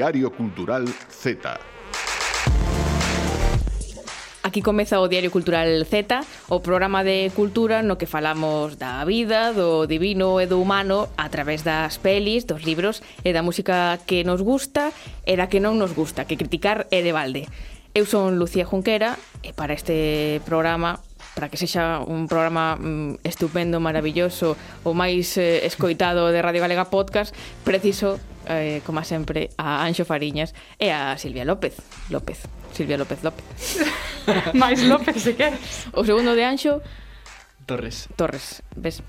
Diario Cultural Z. Aquí comeza o Diario Cultural Z, o programa de cultura no que falamos da vida, do divino e do humano a través das pelis, dos libros e da música que nos gusta e da que non nos gusta, que criticar é de balde. Eu son Lucía Junquera e para este programa para que sexa un programa mm, estupendo, maravilloso, o máis eh, escoitado de Radio Galega Podcast, preciso eh, como sempre, a Anxo Fariñas e a Silvia López. López. Silvia López López. Máis López, se queres. O segundo de Anxo... Torres. Torres, ves?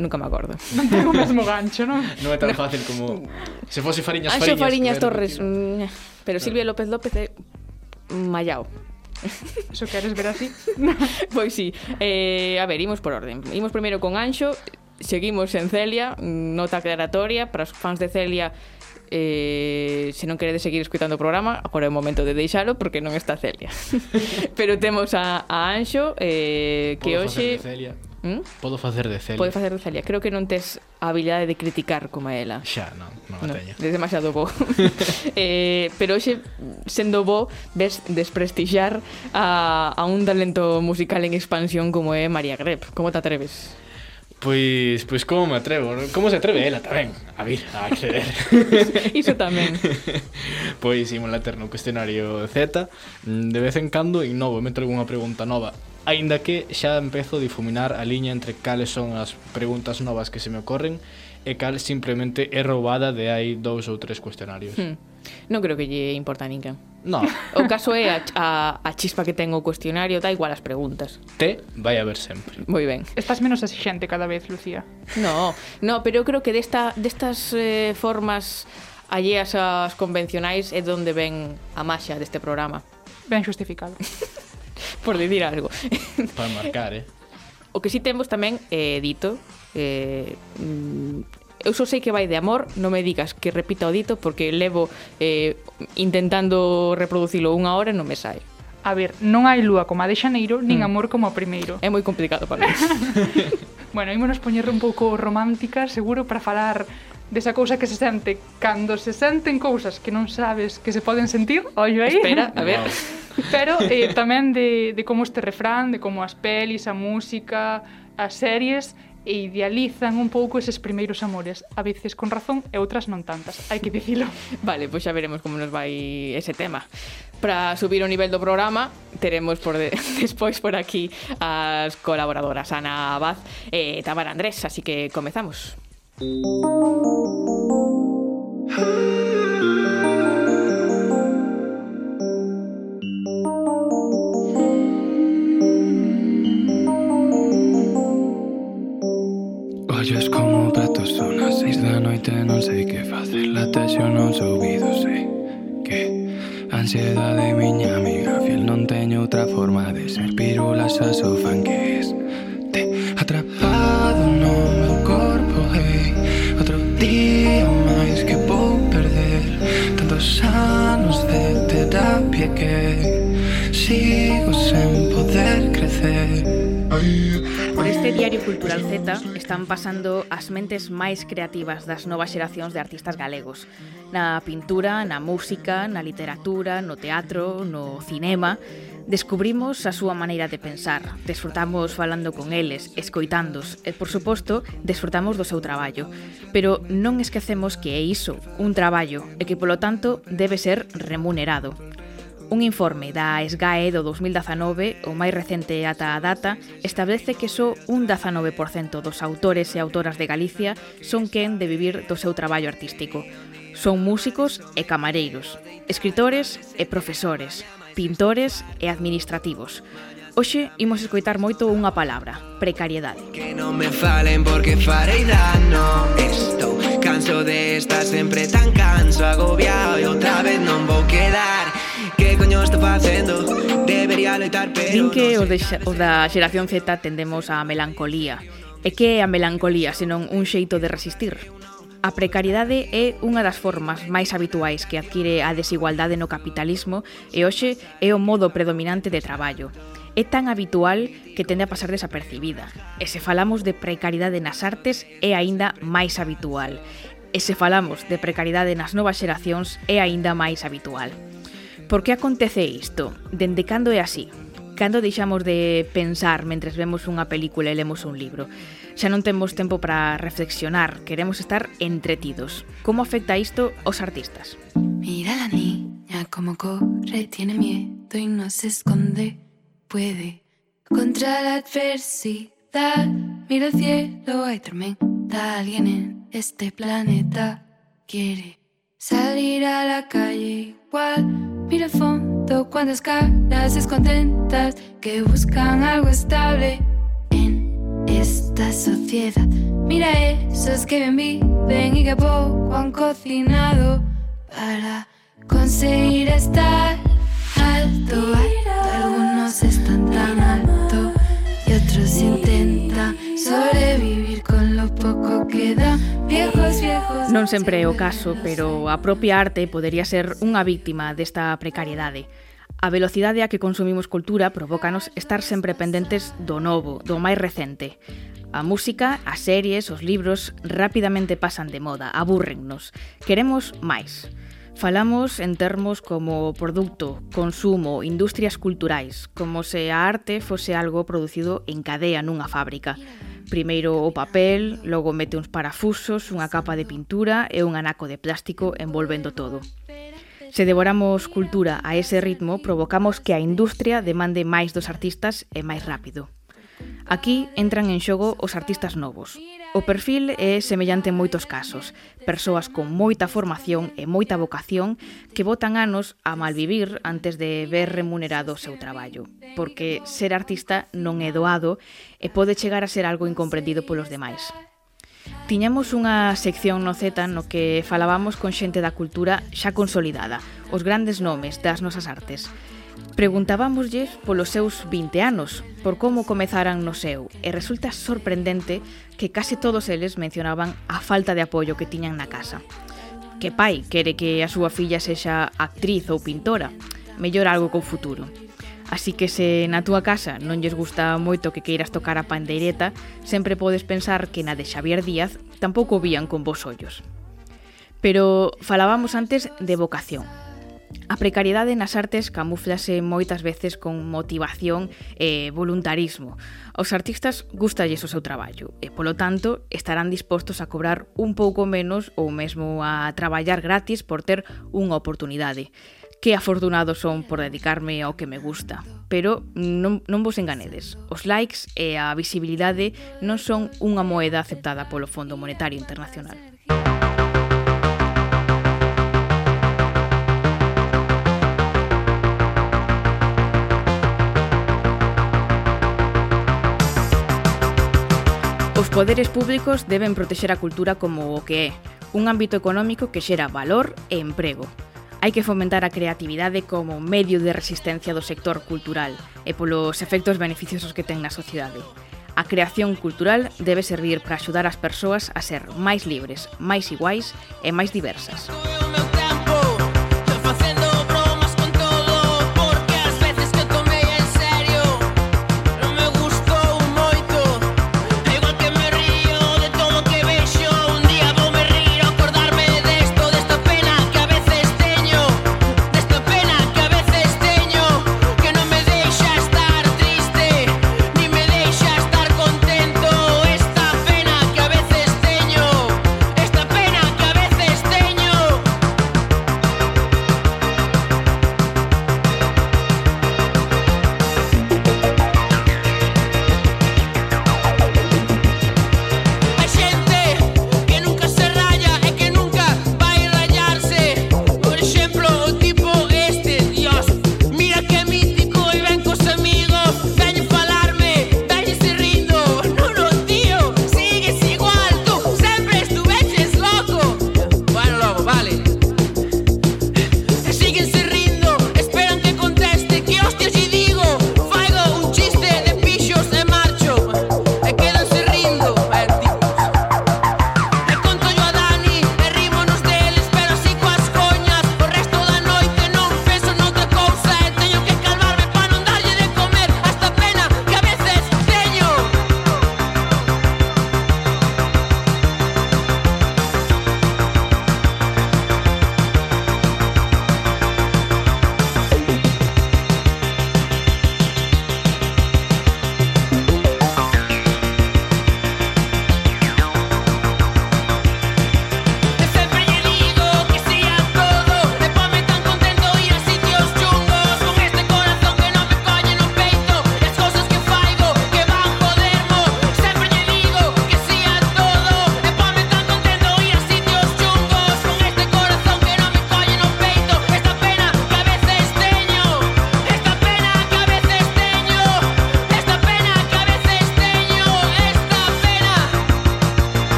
Nunca me acordo. Non ten o mesmo gancho, non? non é tan no. fácil como... Se fose Fariñas, Anxo Fariñas, Fariñas Torres. Pero, mm, pero Silvia López López é... Mallao. Eso queres ver así? pois sí. Eh, a ver, imos por orden. Imos primeiro con Anxo, seguimos en Celia, nota aclaratoria para os fans de Celia eh, se non queredes seguir escutando o programa, agora é o momento de deixalo porque non está Celia. Pero temos a, a Anxo eh, que Podo hoxe... Celia. Mm? Podo facer de Celia. Pode facer de Celia. Creo que non tes a habilidade de criticar como ela. Xa, non, non a no, teño. Desde demasiado bo. eh, pero hoxe, sendo bo, ves desprestixiar a, a un talento musical en expansión como é María Greb. Como te atreves? Pois, pois como me atrevo, como se atreve ela tamén a vir, a acceder. Iso tamén. pois imos ter no cuestionario Z, de vez en cando innovo, meto algunha pregunta nova Aínda que xa empezo a difuminar a liña entre cales son as preguntas novas que se me ocorren e cal simplemente é roubada de hai dous ou tres cuestionarios. Hmm. Non creo que lle importa a ninguén. No. O caso é a, a, a chispa que ten o cuestionario, da igual as preguntas. Te vai a ver sempre. Moi ben. Estás menos exigente cada vez, Lucía. No, no, pero eu creo que desta, destas eh, formas alleas ás convencionais é donde ven a maxia deste programa. Ben xustificado. por dicir algo. Para marcar, eh. O que si sí temos tamén eh, dito eh, mm, eu só sei que vai de amor, non me digas que repita o dito porque levo eh, intentando reproducilo unha hora e non me sai. A ver, non hai lúa como a de Xaneiro, nin mm. amor como a primeiro. É moi complicado para mí. bueno, ímonos poñer un pouco romántica, seguro, para falar desa cousa que se sente cando se senten cousas que non sabes que se poden sentir, ollo aí. Espera, a ver. Wow pero eh, tamén de, de como este refrán, de como as pelis, a música, as series e idealizan un pouco eses primeiros amores, a veces con razón e outras non tantas, hai que dicilo. Vale, pois xa veremos como nos vai ese tema. Para subir o nivel do programa, teremos por de, despois por aquí as colaboradoras Ana Abad e Tamara Andrés, así que comezamos. Música Fallos como platos son as seis da noite Non sei que facer lata xo non soubido Sei que ansiedade miña amiga Fiel non teño outra forma de ser Pirulas a sofán que es Te atrapado no meu corpo hey. Outro día máis que vou perder Tantos anos de terapia que Sigo sen poder crecer Diario Cultural Z están pasando as mentes máis creativas das novas xeracións de artistas galegos. Na pintura, na música, na literatura, no teatro, no cinema... Descubrimos a súa maneira de pensar, desfrutamos falando con eles, escoitándos e, por suposto, desfrutamos do seu traballo. Pero non esquecemos que é iso, un traballo, e que, polo tanto, debe ser remunerado. Un informe da SGAE do 2019, o máis recente ata a data, establece que só un 19% dos autores e autoras de Galicia son quen de vivir do seu traballo artístico. Son músicos e camareiros, escritores e profesores, pintores e administrativos. Hoxe imos escoitar moito unha palabra, precariedade. Que non me falen porque farei dano Estou canso de estar sempre tan canso Agobiado e outra vez non vou quedar que coño está facendo Debería loitar pero Din que os, de, os da xeración Z tendemos á melancolía E que é a melancolía senón un xeito de resistir? A precariedade é unha das formas máis habituais que adquire a desigualdade no capitalismo e hoxe é o modo predominante de traballo. É tan habitual que tende a pasar desapercibida. E se falamos de precariedade nas artes, é aínda máis habitual. E se falamos de precariedade nas novas xeracións, é aínda máis habitual. Por que acontece isto? Dende cando é así? Cando deixamos de pensar mentres vemos unha película e lemos un libro? Xa non temos tempo para reflexionar, queremos estar entretidos. Como afecta isto aos artistas? Mira la niña como corre, tiene miedo y no se esconde, puede contra la adversidad. Mira el cielo, hay tormenta, alguien en este planeta quiere salir a la calle igual. Mira fondo, cuántas caras descontentas que buscan algo estable esta sociedad. Mira esos que bien viven y que poco han cocinado para conseguir estar alto. Algunos están tan alto y otros intentan Sobrevivir con lo pouco que dá Viejos, viejos Non sempre é o caso, pero a propia arte podería ser unha víctima desta precariedade. A velocidade a que consumimos cultura provócanos estar sempre pendentes do novo, do máis recente. A música, as series, os libros rapidamente pasan de moda, abúrrennos. Queremos máis. Falamos en termos como produto, consumo, industrias culturais, como se a arte fose algo producido en cadea nunha fábrica. Primeiro o papel, logo mete uns parafusos, unha capa de pintura e un anaco de plástico envolvendo todo. Se devoramos cultura a ese ritmo, provocamos que a industria demande máis dos artistas e máis rápido. Aquí entran en xogo os artistas novos. O perfil é semellante en moitos casos, persoas con moita formación e moita vocación que botan anos a malvivir antes de ver remunerado o seu traballo, porque ser artista non é doado e pode chegar a ser algo incomprendido polos demais. Tiñamos unha sección no Z no que falábamos con xente da cultura xa consolidada, os grandes nomes das nosas artes. Preguntábamoslle polos seus 20 anos, por como comezaran no seu, e resulta sorprendente que case todos eles mencionaban a falta de apoio que tiñan na casa. Que pai quere que a súa filla sexa actriz ou pintora, mellor algo co futuro. Así que se na túa casa non lles gusta moito que queiras tocar a pandeireta, sempre podes pensar que na de Xavier Díaz tampouco vían con vos ollos. Pero falábamos antes de vocación, A precariedade nas artes camuflase moitas veces con motivación e voluntarismo. Os artistas gustalles o seu traballo e, polo tanto, estarán dispostos a cobrar un pouco menos ou mesmo a traballar gratis por ter unha oportunidade. Que afortunados son por dedicarme ao que me gusta. Pero non, non vos enganedes. Os likes e a visibilidade non son unha moeda aceptada polo Fondo Monetario Internacional. Os poderes públicos deben protexer a cultura como o que é, un ámbito económico que xera valor e emprego. Hai que fomentar a creatividade como medio de resistencia do sector cultural e polos efectos beneficiosos que ten na sociedade. A creación cultural debe servir para axudar as persoas a ser máis libres, máis iguais e máis diversas.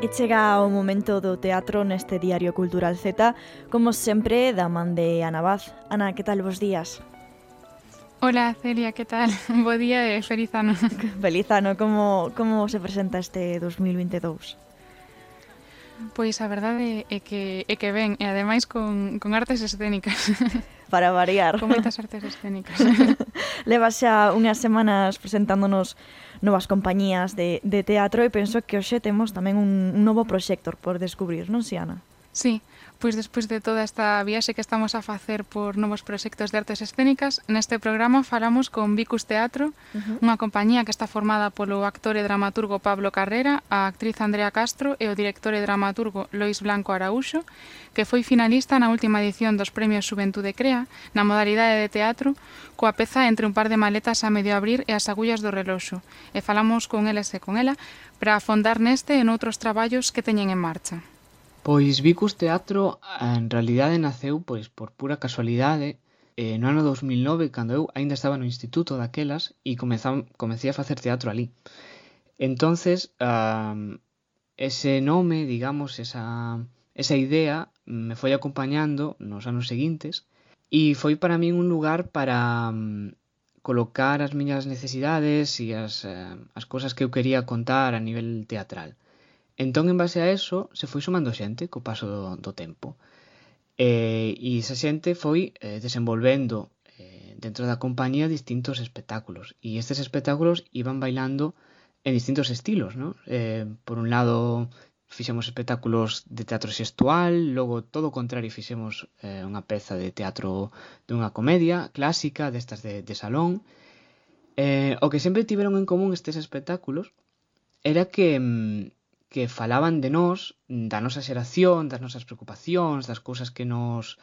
E chega o momento do teatro neste Diario Cultural Z, como sempre, da man de Ana Vaz. Ana, que tal vos días? Hola, Celia, que tal? Bo día e feliz ano. Feliz ano, como, como se presenta este 2022? Pois a verdade é que, é que ben, e ademais con, con artes escénicas. Para variar. Con moitas artes escénicas. Levas xa unhas semanas presentándonos novas compañías de, de teatro e penso que hoxe temos tamén un, un novo proxector por descubrir, non, Siana? Sí, Pois despois de toda esta viaxe que estamos a facer por novos proxectos de artes escénicas, neste programa falamos con Vicus Teatro, uh -huh. unha compañía que está formada polo actor e dramaturgo Pablo Carrera, a actriz Andrea Castro e o director e dramaturgo Lois Blanco Araúxo, que foi finalista na última edición dos Premios Xuventude Crea, na modalidade de teatro, coa peza entre un par de maletas a medio abrir e as agullas do reloxo, e falamos con eles e con ela para afondar neste e noutros traballos que teñen en marcha. Pois Vicus Teatro ah, en realidade naceu pois por pura casualidade eh, no ano 2009 cando eu aínda estaba no instituto daquelas e comezam, comecei a facer teatro ali. Entonces, um, ese nome, digamos, esa, esa idea me foi acompañando nos anos seguintes e foi para min un lugar para um, colocar as miñas necesidades e as, uh, as cosas que eu quería contar a nivel teatral. Entón, en base a eso, se foi sumando xente co paso do, do tempo. Eh, e esa xente foi eh, desenvolvendo eh, dentro da compañía distintos espectáculos. E estes espectáculos iban bailando en distintos estilos, ¿no? Eh, por un lado, fixemos espectáculos de teatro sexual, logo todo o contrario fixemos eh, unha peza de teatro dunha comedia clásica destas de, de salón. Eh, o que sempre tiveron en común estes espectáculos era que mm, que falaban de nós, da nosa xeración, das nosas preocupacións, das cousas que nos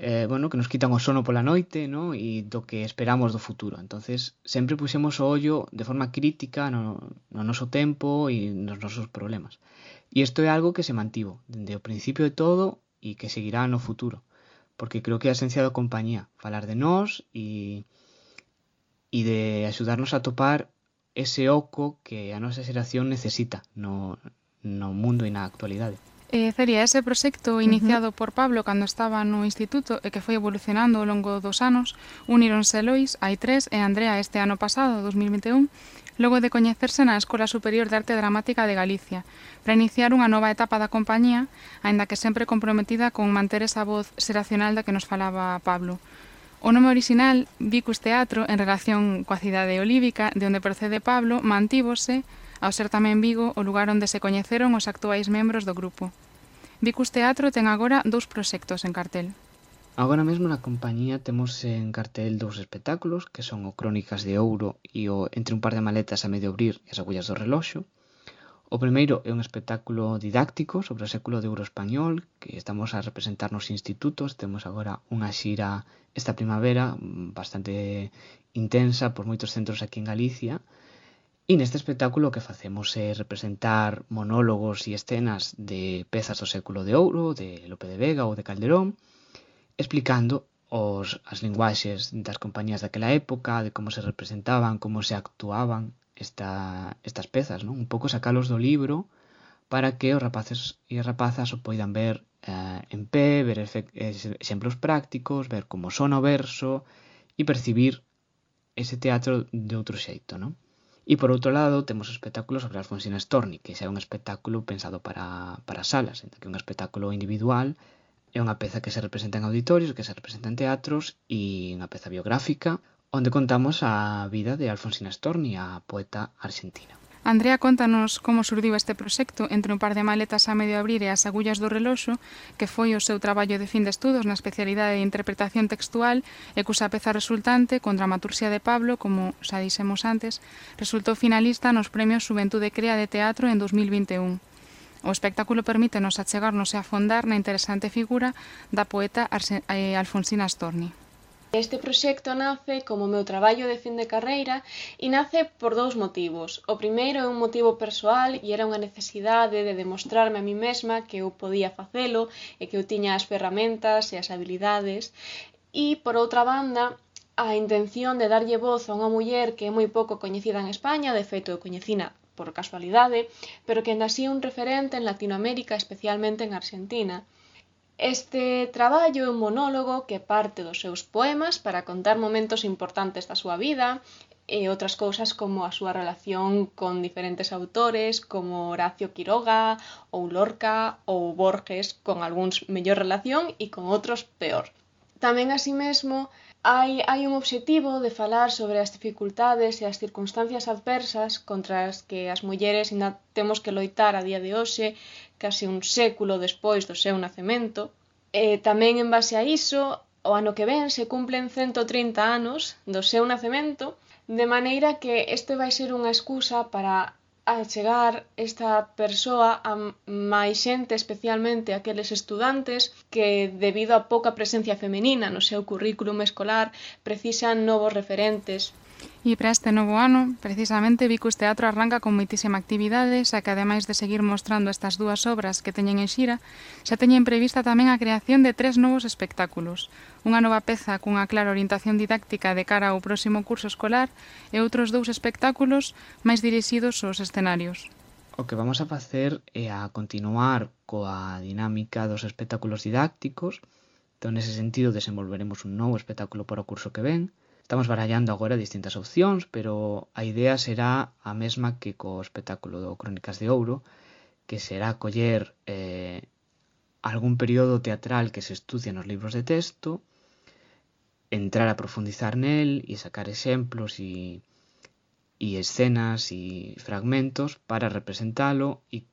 eh, bueno, que nos quitan o sono pola noite, ¿no? e do que esperamos do futuro. Entonces, sempre puxemos o ollo de forma crítica no, no noso tempo e nos nosos problemas. E isto é algo que se mantivo dende o principio de todo e que seguirá no futuro, porque creo que é a esencia da compañía, falar de nós e e de axudarnos a topar ese oco que a nosa xeración necesita no, no mundo e na actualidade. Eh, Celia, ese proxecto iniciado uh -huh. por Pablo cando estaba no instituto e que foi evolucionando ao longo dos anos, uníronse Lois, Aitrés e Andrea este ano pasado, 2021, logo de coñecerse na Escola Superior de Arte Dramática de Galicia, para iniciar unha nova etapa da compañía, aínda que sempre comprometida con manter esa voz xeracional da que nos falaba Pablo. O nome original, Vicus Teatro, en relación coa cidade olívica de onde procede Pablo, mantívose ao ser tamén Vigo o lugar onde se coñeceron os actuais membros do grupo. Vicus Teatro ten agora dous proxectos en cartel. Agora mesmo na compañía temos en cartel dous espectáculos que son o Crónicas de Ouro e o Entre un par de maletas a medio abrir e as agullas do reloxo O primeiro é un espectáculo didáctico sobre o século de euro español que estamos a representar nos institutos. Temos agora unha xira esta primavera mm, bastante intensa por moitos centros aquí en Galicia. E neste espectáculo o que facemos é representar monólogos e escenas de pezas do século de ouro, de Lope de Vega ou de Calderón, explicando os, as linguaxes das compañías daquela época, de como se representaban, como se actuaban, esta, estas pezas, non? Un pouco sacalos do libro para que os rapaces e rapazas o poidan ver eh, en pé, ver exemplos prácticos, ver como sona o verso e percibir ese teatro de outro xeito, non? E por outro lado, temos o espectáculo sobre as Storni, Torni, que xa é un espectáculo pensado para, para salas, enta que é un espectáculo individual, é unha peza que se representa en auditorios, que se representa en teatros e unha peza biográfica, onde contamos a vida de Alfonsina Storni, a poeta argentina. Andrea, contanos como surdiu este proxecto entre un par de maletas a medio abrir e as agullas do reloxo, que foi o seu traballo de fin de estudos na especialidade de interpretación textual e cusa peza resultante, con dramaturxia de Pablo, como xa dixemos antes, resultou finalista nos premios Juventude Crea de Teatro en 2021. O espectáculo permítenos achegarnos e afondar na interesante figura da poeta eh, Alfonsina Storni. Este proxecto nace como meu traballo de fin de carreira e nace por dous motivos. O primeiro é un motivo persoal e era unha necesidade de demostrarme a mí mesma que eu podía facelo e que eu tiña as ferramentas e as habilidades. E por outra banda, a intención de darlle voz a unha muller que é moi pouco coñecida en España, de feito eu coñecina por casualidade, pero que ainda así é un referente en Latinoamérica, especialmente en Argentina. Este traballo é un monólogo que parte dos seus poemas para contar momentos importantes da súa vida e outras cousas como a súa relación con diferentes autores como Horacio Quiroga ou Lorca ou Borges con algúns mellor relación e con outros peor. Tamén así mesmo hai, hai un obxectivo de falar sobre as dificultades e as circunstancias adversas contra as que as mulleres ainda temos que loitar a día de hoxe, case un século despois do seu nacemento. E tamén en base a iso, o ano que ven se cumplen 130 anos do seu nacemento, de maneira que este vai ser unha excusa para a chegar esta persoa a máis xente, especialmente aqueles estudantes que, debido a pouca presencia femenina no seu currículum escolar, precisan novos referentes. E para este novo ano, precisamente, Vicus Teatro arranca con moitísima actividade, xa que ademais de seguir mostrando estas dúas obras que teñen en xira, xa teñen prevista tamén a creación de tres novos espectáculos. Unha nova peza cunha clara orientación didáctica de cara ao próximo curso escolar e outros dous espectáculos máis dirixidos aos escenarios. O que vamos a facer é a continuar coa dinámica dos espectáculos didácticos, entón, nese sentido, desenvolveremos un novo espectáculo para o curso que ven, Estamos barallando agora distintas opcións, pero a idea será a mesma que co espectáculo do Crónicas de Ouro, que será coller eh, algún período teatral que se estudia nos libros de texto, entrar a profundizar nel e sacar exemplos e, e escenas e fragmentos para representalo e,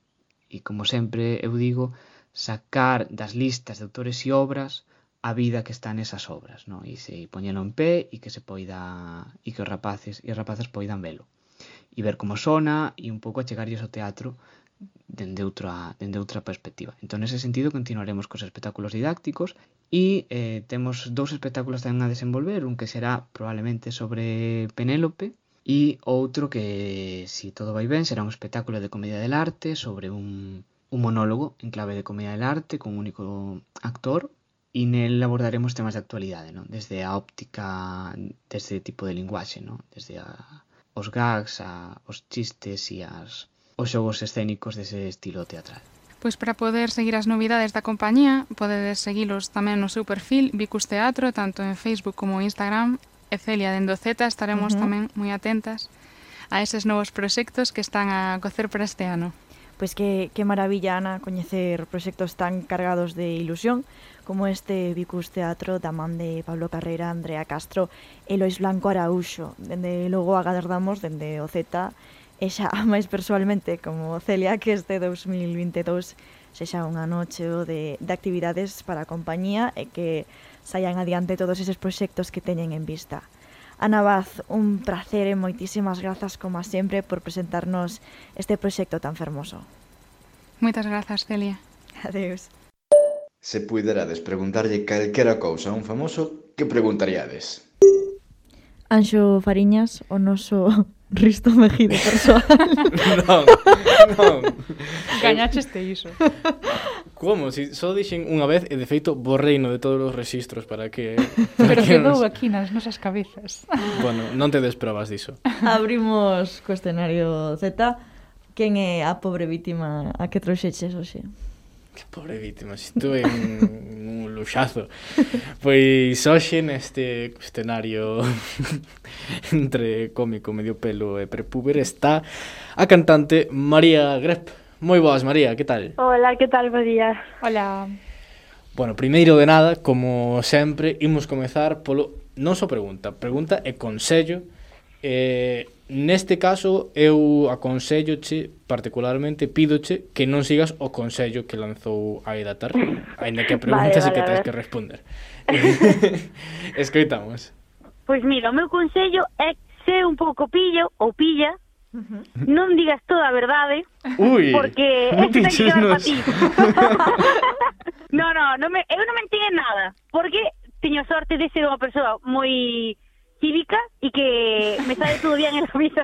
e, como sempre eu digo, sacar das listas de autores e obras a vida que está nesas obras, non? E se poñelo en pé e que se poida e que os rapaces e as rapazas poidan velo e ver como sona e un pouco achegarlles ao teatro dende outra, dende outra perspectiva. Entón, nese sentido, continuaremos cos espectáculos didácticos e eh, temos dous espectáculos tamén a desenvolver, un que será probablemente sobre Penélope e outro que, se si todo vai ben, será un espectáculo de comedia del arte sobre un, un monólogo en clave de comedia del arte con un único actor e nel abordaremos temas de actualidade, non? Desde a óptica deste tipo de linguaxe, non? Desde a, os gags, a, os chistes e as, os xogos escénicos dese estilo teatral. Pois para poder seguir as novidades da compañía, podedes seguilos tamén no seu perfil Vicus Teatro, tanto en Facebook como en Instagram, e Celia dendo Z estaremos uh -huh. tamén moi atentas a eses novos proxectos que están a cocer para este ano. Pois que, que maravilla, Ana, coñecer proxectos tan cargados de ilusión como este Vicus Teatro da man de Pablo Carrera, Andrea Castro e Lois Blanco Araúxo. Dende logo agardamos dende o Z e xa máis persoalmente como Celia que este 2022 sexa unha noche de, de actividades para a compañía e que saian adiante todos eses proxectos que teñen en vista. Ana Vaz, un placer e moitísimas grazas como sempre por presentarnos este proxecto tan fermoso. Moitas grazas, Celia. Adeus. Se puiderades preguntarlle calquera cousa a un famoso, que preguntaríades? Anxo Fariñas, o noso Risto Mejide persoal. non, non. Gañacheste iso. Como? Si só dixen unha vez e de feito borreino de todos os registros para que... Para Pero que quedou nos... aquí nas nosas cabezas. Bueno, non te des probas diso. Abrimos cuestionario Z. Quen é a pobre vítima a que trouxeches hoxe? Que pobre vítima, si tú en luxazo. pois hoxe neste escenario entre cómico, medio pelo e prepuber está a cantante María Grep. Moi boas, María, que tal? Hola, que tal, bo día. Hola. Bueno, primeiro de nada, como sempre, imos comezar polo non só pregunta, pregunta e consello eh, Neste caso, eu aconselloche particularmente, pídoche que non sigas o consello que lanzou a Eda Tar, ainda que a pregunta vale, vale, que tens que responder. Escoitamos. Pois mira, o meu consello é ser un pouco pillo ou pilla, Uh -huh. Non digas toda a verdade, Ui, porque este ten que para ti. no, no, no me, eu non mentí en nada, porque teño sorte de ser unha persoa moi cívica e que me sale todo bien en la vida.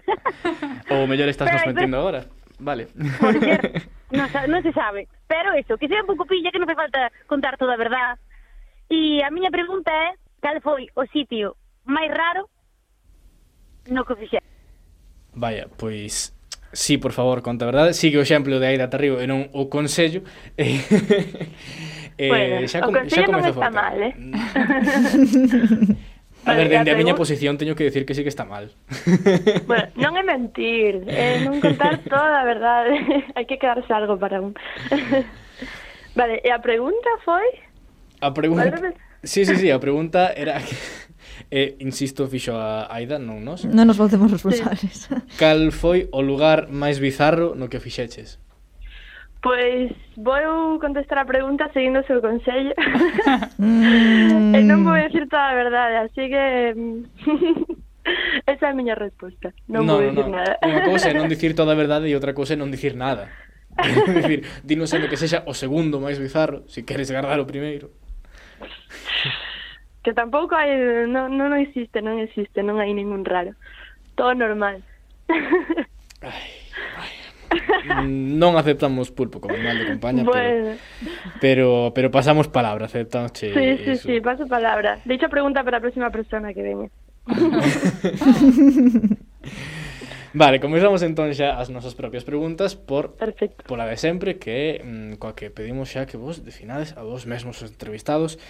Ou mellor estás pero, nos metiendo agora. Vale. Por ser, non, non se sabe. Pero eso, que sea un pouco pilla, que non fai falta contar toda a verdad. E a miña pregunta é, cal foi o sitio máis raro no que fixer? Vaya, pois... Sí, por favor, conta a verdade. Sigue o exemplo de Aida Tarribo e non o Consello. Eh, bueno, eh, xa com, o Consello xa non está forte. mal, eh? A ver, dende a miña posición teño que decir que sí que está mal. Bueno, non é mentir, eh, é non contar toda a verdade. Hai que quedarse algo para un. Vale, e a pregunta foi? A pregunta... Vale, sí, sí, sí, a pregunta era... Eh, insisto, fixo a Aida, non nos? Non nos volvemos responsables. Cal foi o lugar máis bizarro no que fixeches? Pois vou contestar eh, a pregunta seguindo o seu consello. mm. e non vou dicir toda a verdade, así que mm, esa é a miña resposta. Non no, vou dicir no, nada. Unha cousa é non dicir toda a verdade e outra cousa é non dicir nada. é dicir, dinos sendo que sexa o segundo máis bizarro, se si queres guardar o primeiro. Que tampouco hai, non, non existe, non existe, non hai ningún raro. Todo normal. Ai non aceptamos pulpo como animal de compañía, bueno. pero, pero pero pasamos palabra, aceptamos. Sí, sí, sí, paso palabra. De hecho, pregunta para a próxima persona que veña. Vale, comezamos entón xa as nosas propias preguntas por Perfecto. pola de sempre que mm, coa que pedimos xa que vos definades a vos mesmos os entrevistados.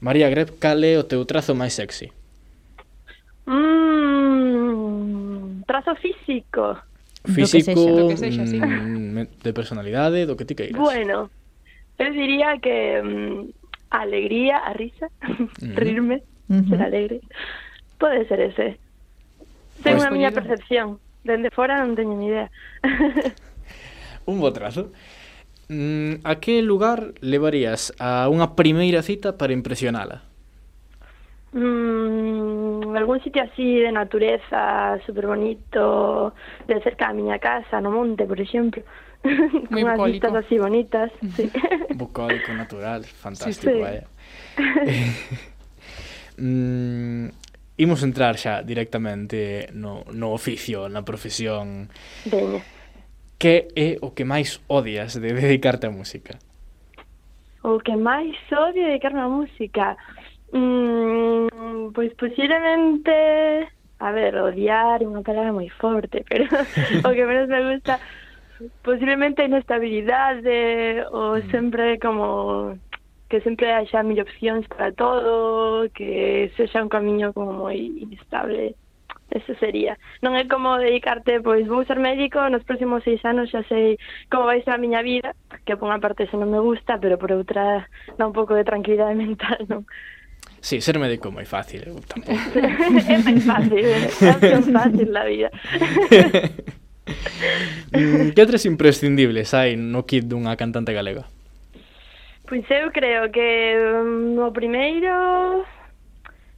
María Greb, cal é o teu trazo máis sexy? Mm, trazo físico físico, do que sexa, mm, do que sexa, sí. de personalidade, do que ti queiras. Bueno, eu diría que mm, a alegría, a risa, rirme, uh -huh. ser alegre. Pode ser ese. Tengo pues, a miña percepción. Dende fora non teño ni idea. Un bo trazo. Mm, a que lugar levarías a unha primeira cita para impresionala? Mm, Mm, algún sitio así de natureza, super bonito, de cerca da miña casa, no monte, por exemplo. Muy Con unas vistas así bonitas, sí. Bucólico, natural, fantástico, sí, sí. vaya. Eh, mm, imos entrar xa directamente no, no oficio, na profesión. Veña. Que é o que máis odias de dedicarte á música? O que máis odio dedicarme á música? Mm, pois posiblemente, a ver, odiar é unha palabra moi forte, pero o que menos me gusta posiblemente a inestabilidade ou mm. sempre como que sempre haxa mil opcións para todo, que sexa un camiño como moi inestable. Eso sería. Non é como dedicarte, pois, vou ser médico, nos próximos seis anos xa sei como vai ser a miña vida, que por unha parte xa non me gusta, pero por outra dá un pouco de tranquilidade mental, non? Sí, ser médico é moi fácil, eh, eu tampouco. é moi fácil, eh, é fácil na vida. Mm, que outras imprescindibles hai no kit dunha cantante galega? Pois eu creo que mm, um, o primeiro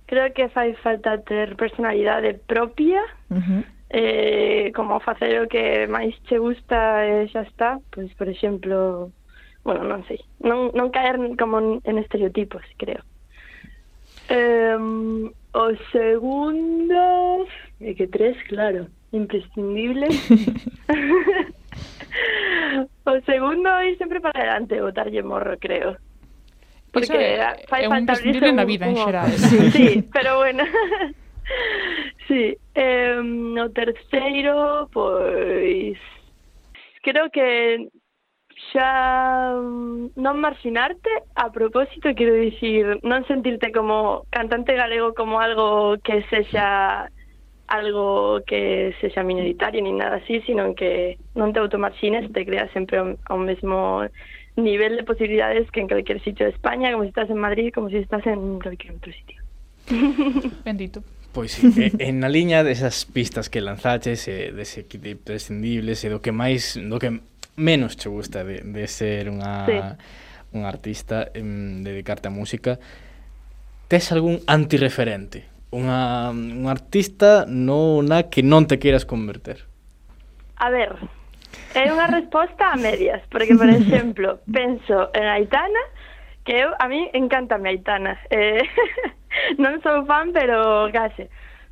creo que fai falta ter personalidade propia uh -huh. eh, como facer o que máis che gusta eh, e xa está pois por exemplo bueno, non sei non, non caer como en estereotipos, creo Um, o segundo, eh, que tres, claro, imprescindible. o segundo, ir siempre para adelante, votar y morro, creo. Porque es, ah, fai es imprescindible en la vida como... en general. Sí, sí pero bueno. sí, em, o terceiro, pois pues, creo que xa mm, non marxinarte, a propósito, quero dicir, non sentirte como cantante galego como algo que sexa algo que sexa minoritario ni nada así, sino que non te automarxines, te creas sempre ao mesmo nivel de posibilidades que en cualquier sitio de España, como si estás en Madrid, como si estás en cualquier outro sitio. Bendito. Pois sí, eh, en na liña desas pistas que lanzaches, eh, dese kit de imprescindibles e eh, do que máis do que menos che gusta de, de ser unha sí. un artista, em, dedicarte á música, tes algún antirreferente? Unha, un artista no na que non te queiras converter? A ver, é unha resposta a medias, porque, por exemplo, penso en Aitana, que eu, a mí encantame Aitana. Eh, non sou fan, pero case.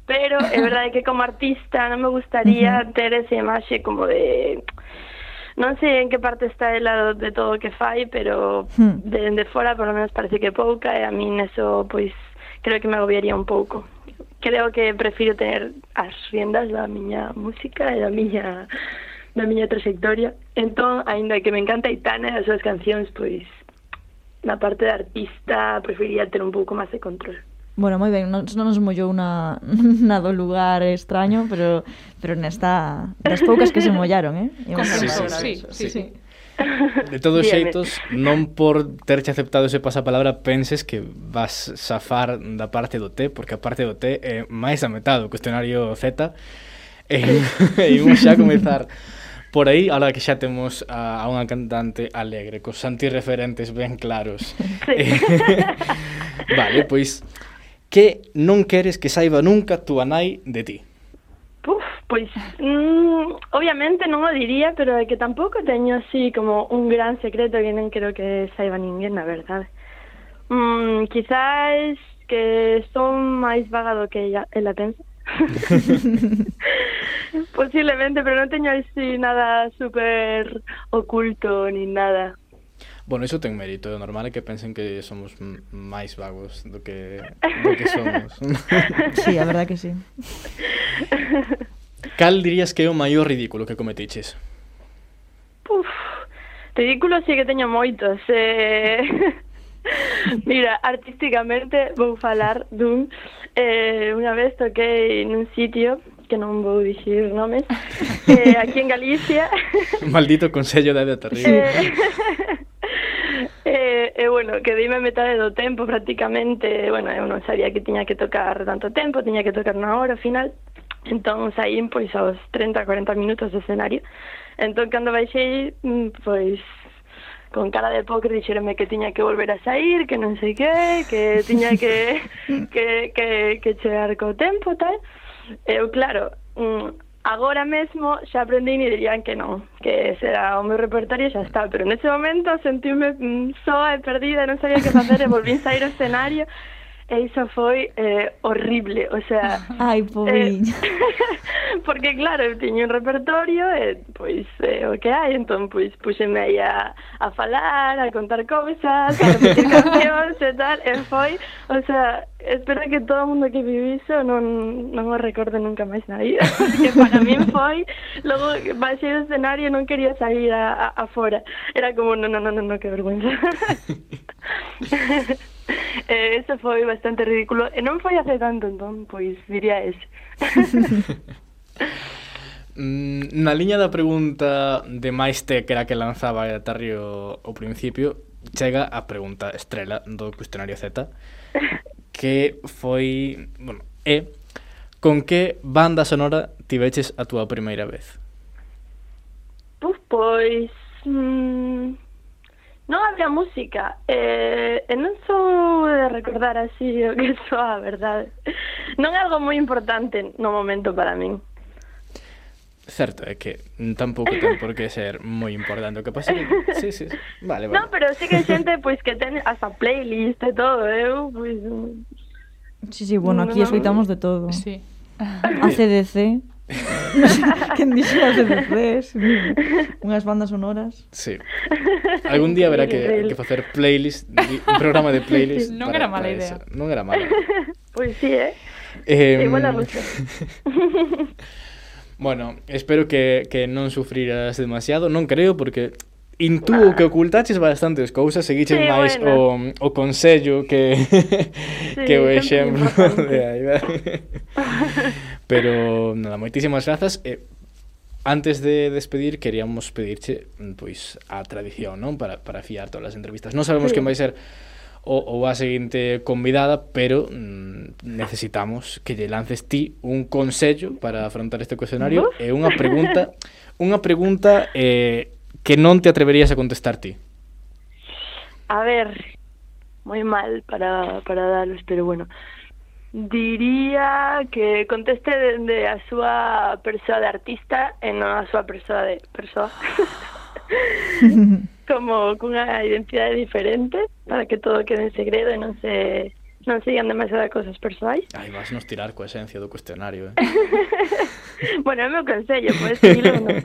Pero é verdade que como artista non me gustaría ter esa imaxe como de non sei en que parte está ela de todo o que fai, pero hmm. de, de fora por lo menos parece que pouca e a min eso, pois creo que me agobiaría un pouco. Creo que prefiro tener as riendas da miña música e da miña da miña trayectoria. Entón, aínda que me encanta Itana e as súas cancións, pois na parte de artista preferiría ter un pouco máis de control. Bueno, moi ben, non, non nos mollou na, na do lugar extraño, pero pero nesta das poucas que se mollaron, eh? Sí, sí, sí, sí, sí. De todos Díame. xeitos, non por terche aceptado ese pasapalabra penses que vas safar da parte do T, porque a parte do T é máis a metade do cuestionario Z. E, e imos xa comezar por aí, ahora que xa temos a, a unha cantante alegre, cos antirreferentes ben claros. Sí. Eh, vale, pois que non queres que saiba nunca túa nai de ti? Puf, pois, mm, obviamente non o diría, pero é que tampouco teño así como un gran secreto que non quero que saiba ninguén, na verdade. Mm, quizás que son máis vaga do que ella, ela pensa. Posiblemente, pero non teño así nada super oculto ni nada. Bueno, iso ten mérito, é normal é que pensen que somos máis vagos do que, do que somos. sí, a verdade que sí. Cal dirías que é o maior ridículo que cometiches? Puf, ridículo sí que teño moitos. Eh... Mira, artísticamente vou falar dun eh, unha vez toquei nun sitio que non vou dicir nomes eh, aquí en Galicia Maldito Consello da Beata Terrible eh, e, e eh, eh, bueno, que dime a metade do tempo prácticamente, bueno, eh, eu non sabía que tiña que tocar tanto tempo, tiña que tocar unha hora ao final, entón saín pois aos 30, 40 minutos do escenario, entón cando baixei, mm, pois con cara de póker dixeronme que tiña que volver a sair, que non sei que, que tiña que que, que, que chegar co tempo, tal. Eu, claro, mm, Agora mesmo xa aprendín e dirían que non, que será o meu repertorio xa está, pero nese momento sentíme mm, soa e perdida, non sabía que facer e volvín sair ao escenario. E iso foi eh, horrible, o sea... Ai, pobriña. Eh, porque claro, eu tiño un repertorio e pois eh, o que hai, eh, entón pois puxeme aí a, a falar, a contar cousas, a repetir cancións e tal, e foi, o sea, espero que todo o mundo que viviso non, non o recorde nunca máis na vida, porque para min foi, logo baixei do escenario e non quería sair a, a, a fora, era como, non, non, non, non, que vergüenza. eh, ese foi bastante ridículo. Eh, e non foi hace tanto, entón, pois diría ese. Mm, na liña da pregunta de máis te que era que lanzaba Tarrio ao principio, chega a pregunta estrela do cuestionario Z, que foi, bueno, é con que banda sonora tiveches a túa primeira vez? Puf, pois... Mmm, Non había música, eh, e non sou de recordar así o que soa, verdade. Non é algo moi importante no momento para min. Certo, é que tampouco ten por que ser moi importante. O que pasa que... Sí, sí, sí. Vale, vale. Non, pero sí que xente pois, que ten hasta playlist e todo, ¿eh? eu, pois... Sí, sí, bueno, aquí no, escoitamos de todo. Sí. ACDC... Quen dixo as EDCs Unhas bandas sonoras Sí Algún día verá que, que facer playlist Un programa de playlist. Non era mala idea eso. Non era mala Pois pues sí, eh Eh, sí, buena lucha. bueno, espero que, que non sufriras demasiado. Non creo, porque intúo que ocultaches bastantes cousas, seguiches sí, máis bueno. o, o consello que, sí, que o exemplo de aí. Pero nada, moitísimas grazas e Antes de despedir, queríamos pedirche mm, pois a tradición, non? Para, para fiar todas as entrevistas. Non sabemos sí. quen vai ser o, o a seguinte convidada, pero mm, necesitamos que lle lances ti un consello para afrontar este cuestionario ¿Vos? e unha pregunta, unha pregunta eh, que non te atreverías a contestar ti. A ver, moi mal para, para daros, pero bueno. Diría que conteste dende a súa persoa de artista e non a súa persoa de persoa. Como cunha identidade diferente para que todo quede en segredo e non se non sigan demasiadas cosas persoais. Ai, vas nos tirar coa esencia do cuestionario, eh? bueno, é o meu consello, podes seguirlo non.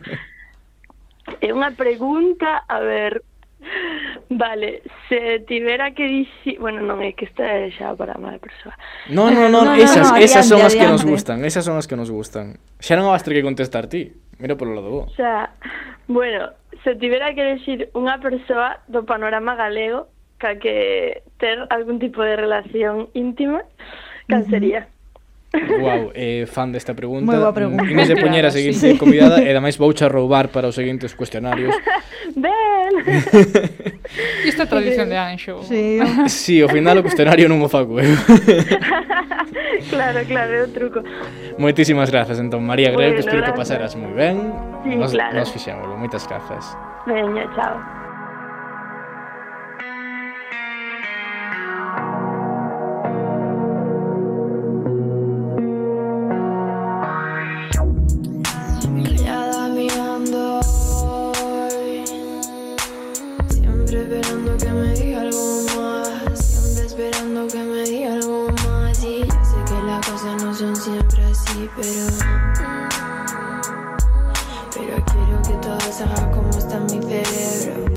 É eh, unha pregunta, a ver, Vale, se tivera que dixi... Bueno, non é que esta é xa para mala persoa. Non, non, non, no, esas, no, no, esas son as que nos gustan, esas son as que nos gustan. Xa non vas ter que contestar ti, mira polo lado bo. sea, bueno, se tivera que dicir unha persoa do panorama galego ca que ter algún tipo de relación íntima, cal sería? Wow, eh, fan desta pregunta. Moi boa pregunta. Inés de Poñera, claro, seguinte sí. convidada, e ademais voucha roubar para os seguintes cuestionarios. Ben! Isto é tradición de Anxo. Sí. sí, ao final o cuestionario non o faco eu. Eh. claro, claro, é o truco. Moitísimas grazas, entón, María Greu, bueno, que espero gracias. que pasaras moi ben. Sí, nos, claro. Nos fixémoslo, moitas grazas. Veña, chao. Pero Pero quiero que todo se haga como está en mi cerebro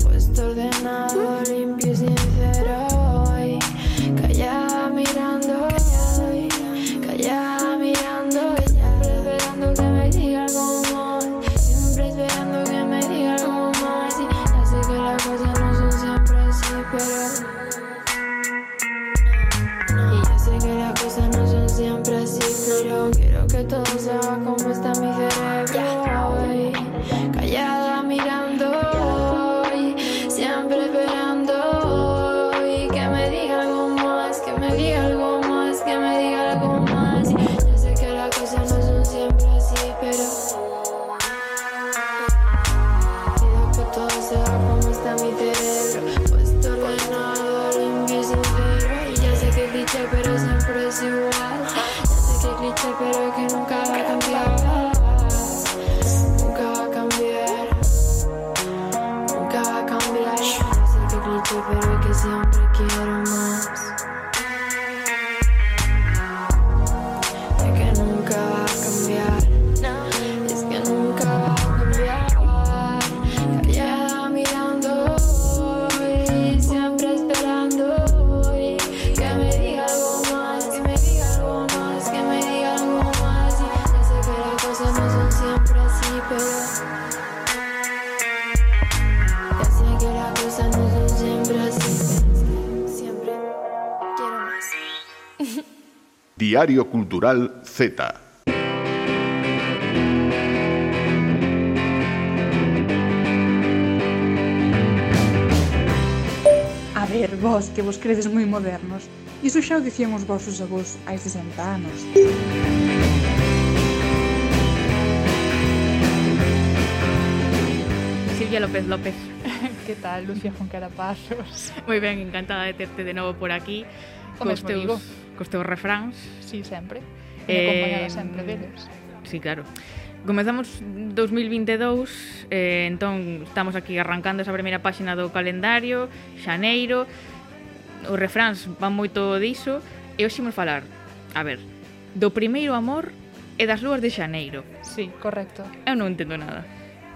Diario Cultural Z. A ver, vos, que vos credes moi modernos. Iso xa o dicían os vosos avós hai 60 anos. Silvia López López. Que tal, Lucía Foncarapazos? Moi ben, encantada de terte de novo por aquí. O cos teus... Digo cos teus refráns. Sí, sempre. Eh, acompañada sempre deles. Sí, claro. Comezamos 2022, eh, entón estamos aquí arrancando esa primeira páxina do calendario, xaneiro, os refráns van moito diso, e hoxe imos falar, a ver, do primeiro amor e das lúas de xaneiro. Sí, correcto. Eu non entendo nada.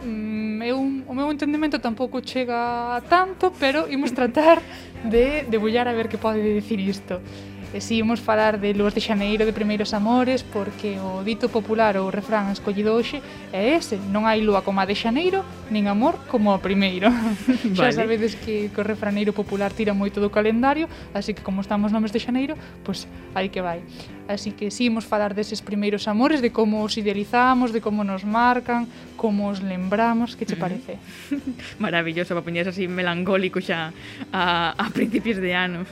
Mm, eu, o meu entendimento tampouco chega tanto, pero imos tratar de debullar a ver que pode dicir isto. E si imos falar de Luas de Xaneiro de Primeiros Amores porque o dito popular ou refrán escollido hoxe é ese, non hai lúa como a de Xaneiro, nin amor como o primeiro. Vale. Xa sabedes que, que o refraneiro popular tira moito do calendario, así que como estamos no mes de Xaneiro, pois pues, aí que vai. Así que si imos falar deses primeiros amores, de como os idealizamos, de como nos marcan, como os lembramos, que che parece? Maravilloso, para poñerse así melancólico xa a, a principios de anos.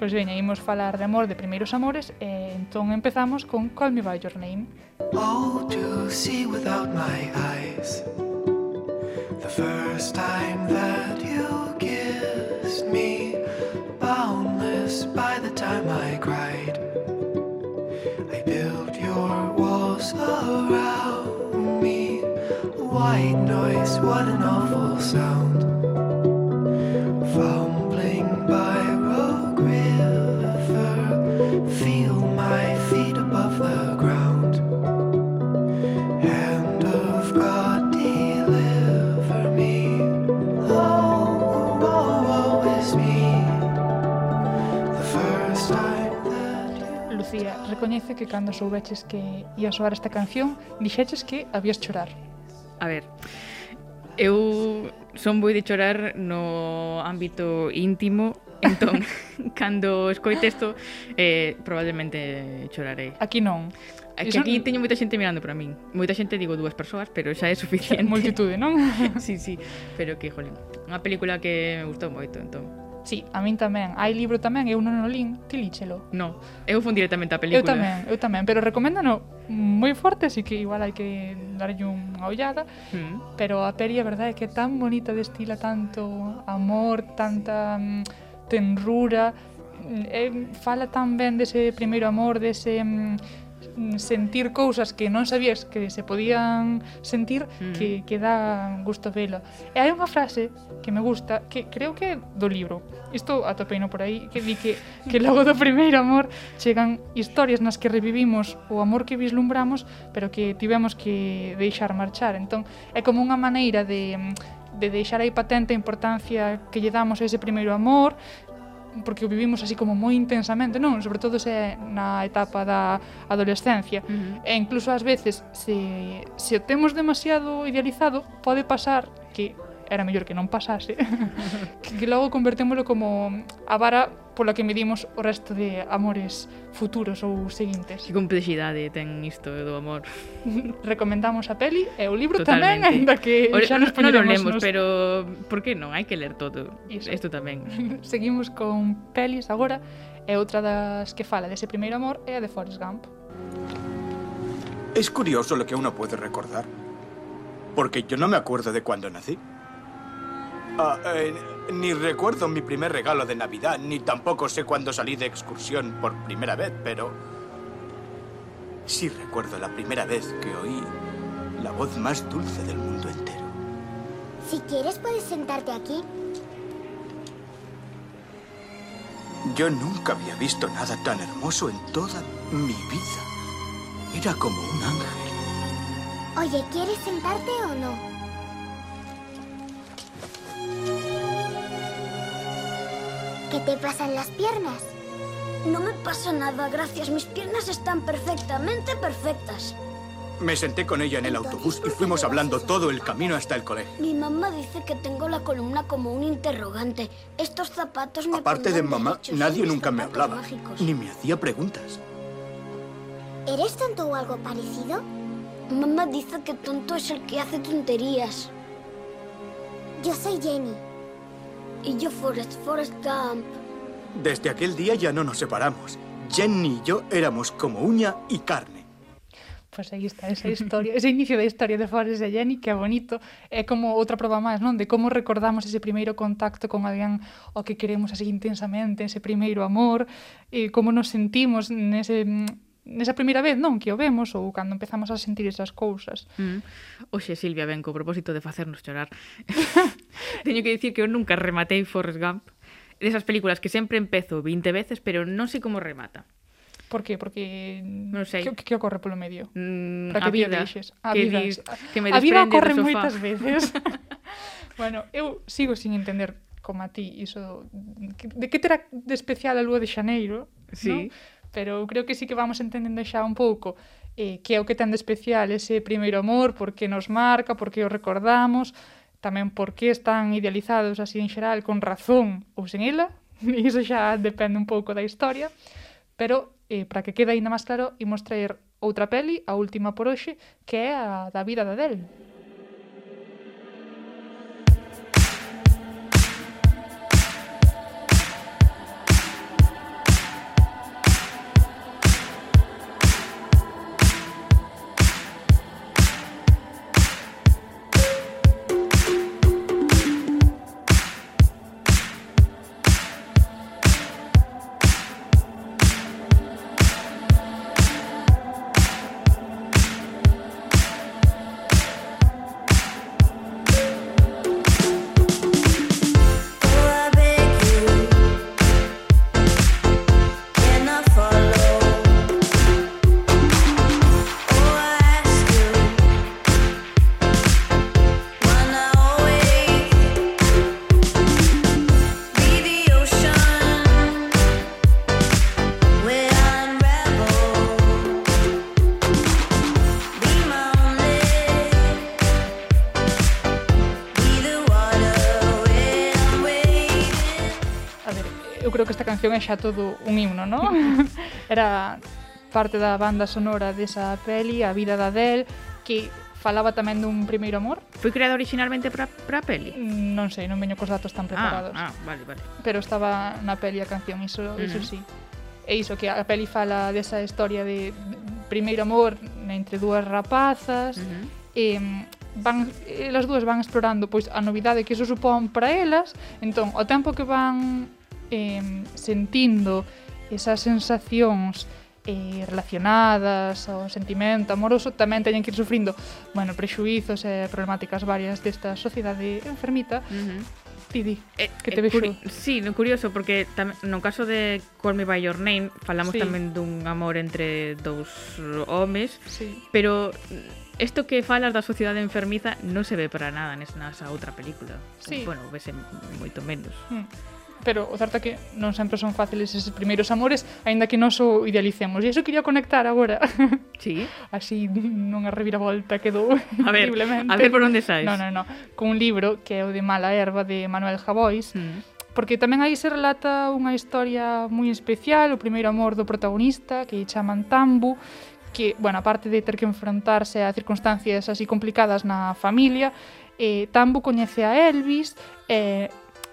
Pois veña, imos falar de amor, de primeiros amores, e entón empezamos con Call Me By Your Name. Oh, to see without my eyes. The first time that you kissed me Boundless by the time I cried. I built your walls around me. White noise, what an awful sound. Fumbling by Lucía, recoñece que cando soubeches que ia soar esta canción, dixeches que habías chorar. A ver, eu son moi de chorar no ámbito íntimo, entón, cando escoite isto, eh, probablemente chorarei. Aquí non. É que aquí teño moita xente mirando para min. Moita xente, digo, dúas persoas, pero xa é suficiente. Multitude, non? sí, sí. Pero que, jolín, unha película que me gustou moito, entón. Sí, a min tamén. Hai libro tamén, eu non o lin, ti líchelo. No, eu fun directamente a película. Eu tamén, eu tamén, pero recoméndano moi forte, así que igual hai que darlle unha ollada. Mm. Pero a peli, a verdade, é que é tan bonita, destila tanto amor, tanta mm, tenrura, eh, fala tan ben dese primeiro amor, dese... Mm, Mm, sentir cousas que non sabías que se podían sentir mm. que, que dá gusto vela. E hai unha frase que me gusta, que creo que é do libro. Isto atopeino por aí, que di que, que logo do primeiro amor chegan historias nas que revivimos o amor que vislumbramos, pero que tivemos que deixar marchar. Entón, é como unha maneira de de deixar aí patente a importancia que lle damos a ese primeiro amor, porque o vivimos así como moi intensamente, non, sobre todo se na etapa da adolescencia. Uh -huh. E incluso ás veces se se o temos demasiado idealizado, pode pasar que era mellor que non pasase, que, que logo convertémoslo como a vara pola que medimos o resto de amores futuros ou seguintes. Que complexidade ten isto do amor. Recomendamos a peli e o libro Totalmente. tamén, ainda que o, xa nos poñeremos... Non lemos, nos... pero por que non? Hai que ler todo. Iso. Tamén. Seguimos con pelis agora e outra das que fala dese primeiro amor é a de Forrest Gump. Es curioso lo que uno puede recordar, porque yo no me acuerdo de cuando nací. Ah, eh, ni recuerdo mi primer regalo de Navidad, ni tampoco sé cuándo salí de excursión por primera vez, pero... Sí recuerdo la primera vez que oí la voz más dulce del mundo entero. Si quieres, puedes sentarte aquí. Yo nunca había visto nada tan hermoso en toda mi vida. Era como un ángel. Oye, ¿quieres sentarte o no? Te pasan las piernas? No me pasa nada, gracias. Mis piernas están perfectamente perfectas. Me senté con ella en el autobús y fuimos hablando todo el camino hasta el colegio. Mi mamá dice que tengo la columna como un interrogante. Estos zapatos me Aparte de mamá, nadie nunca me hablaba, mágicos. ni me hacía preguntas. ¿Eres tonto o algo parecido? Mamá dice que tonto es el que hace tonterías. Yo soy Jenny. Y yo Forrest, Forrest Gump. Desde aquel día ya no nos separamos. Jenny y yo éramos como uña y carne. Pois aí está esa historia, ese inicio da historia de Flores de Jenny, que é bonito, é como outra proba máis, non? De como recordamos ese primeiro contacto con alguén o que queremos así intensamente, ese primeiro amor, e como nos sentimos nese nesa primeira vez, non, que o vemos ou cando empezamos a sentir esas cousas. Mm. Oxe, Silvia, ben, co propósito de facernos chorar. Teño que dicir que eu nunca rematei Forrest Gump esas películas que sempre empezo 20 veces, pero non sei como remata. Por qué? Porque non sei. Que, que ocorre polo medio? Mm, Para que a vida, deixes. A que, vida. Dis, que me a vida ocorre moitas veces. bueno, eu sigo sin entender como a ti iso de que terá de especial a lúa de Xaneiro, sí. ¿no? Pero eu creo que sí que vamos entendendo xa un pouco eh, que é o que ten de especial ese primeiro amor, por que nos marca, por que o recordamos, tamén por que están idealizados así en xeral con razón ou sen ela, iso xa depende un pouco da historia, pero eh, para que quede aínda máis claro, imos traer outra peli, a última por hoxe, que é a da vida da Del. canción é xa todo un himno, non? Era parte da banda sonora desa peli, a vida da Del, que falaba tamén dun primeiro amor. Foi creado originalmente para para a peli? Mm, non sei, non veño cos datos tan ah, preparados. Ah, ah vale, vale. Pero estaba na peli a canción, iso, mm. iso sí. E iso que a peli fala desa historia de primeiro amor entre dúas rapazas, uh -huh. e mm, van elas dúas van explorando pois a novidade que iso supón para elas, entón o tempo que van eh, sentindo esas sensacións eh, relacionadas ao sentimento amoroso tamén teñen que ir sufrindo bueno, prexuizos e problemáticas varias desta sociedade enfermita uh -huh. Didi, eh, que eh, te eh, vexo. Sí, no curioso, porque tam, no caso de Call Me By Your Name falamos sí. tamén dun amor entre dous homes, sí. pero isto que falas da sociedade enfermiza non se ve para nada nesa outra película. Sí. Bueno, vese moito menos. Mm pero o certo é que non sempre son fáciles eses primeiros amores, aínda que nos o idealicemos. E iso quería conectar agora. Sí. Así nunha reviravolta quedou a ver, A ver por onde sais. No, no, no. Con un libro que é o de Mala Herba de Manuel Javois, mm porque tamén aí se relata unha historia moi especial, o primeiro amor do protagonista, que chaman Tambu, que, bueno, aparte de ter que enfrontarse a circunstancias así complicadas na familia, eh, Tambu coñece a Elvis, eh,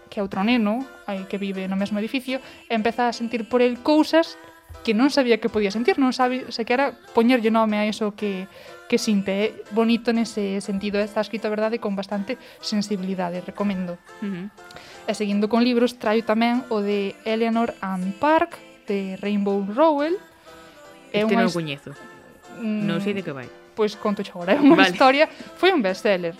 que é outro neno aí que vive no mesmo edificio, empeza a sentir por el cousas que non sabía que podía sentir, non sabe se que era poñerlle nome a iso que, que sinte. É bonito nese sentido, está escrito, a verdade, con bastante sensibilidade, recomendo. Uh -huh. E seguindo con libros, traio tamén o de Eleanor Ann Park, de Rainbow Rowell. É este unha... non o coñezo. Mm, non sei de que vai. Pois conto xa agora, é unha vale. historia, foi un bestseller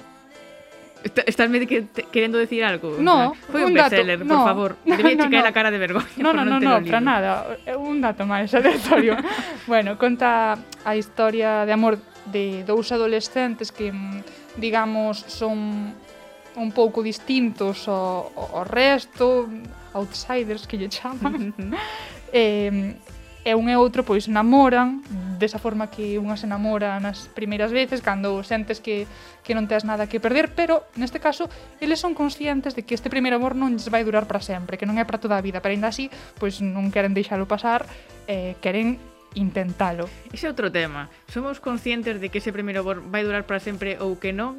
Estás me que, querendo decir algo? No, Foi un, un bestseller, dato, por no, favor. No, Debía no, checar no. a cara de vergoña. No, no, non no, no, para nada. É un dato máis aleatorio. bueno, conta a historia de amor de dous adolescentes que, mm, digamos, son un pouco distintos ao, ao resto, outsiders que lle chaman. eh, e un e outro pois namoran desa forma que unha se namora nas primeiras veces cando sentes que, que non tes nada que perder pero neste caso eles son conscientes de que este primeiro amor non lles vai durar para sempre que non é para toda a vida pero ainda así pois non queren deixalo pasar eh, queren intentalo. Ese é outro tema. Somos conscientes de que ese primeiro amor vai durar para sempre ou que non?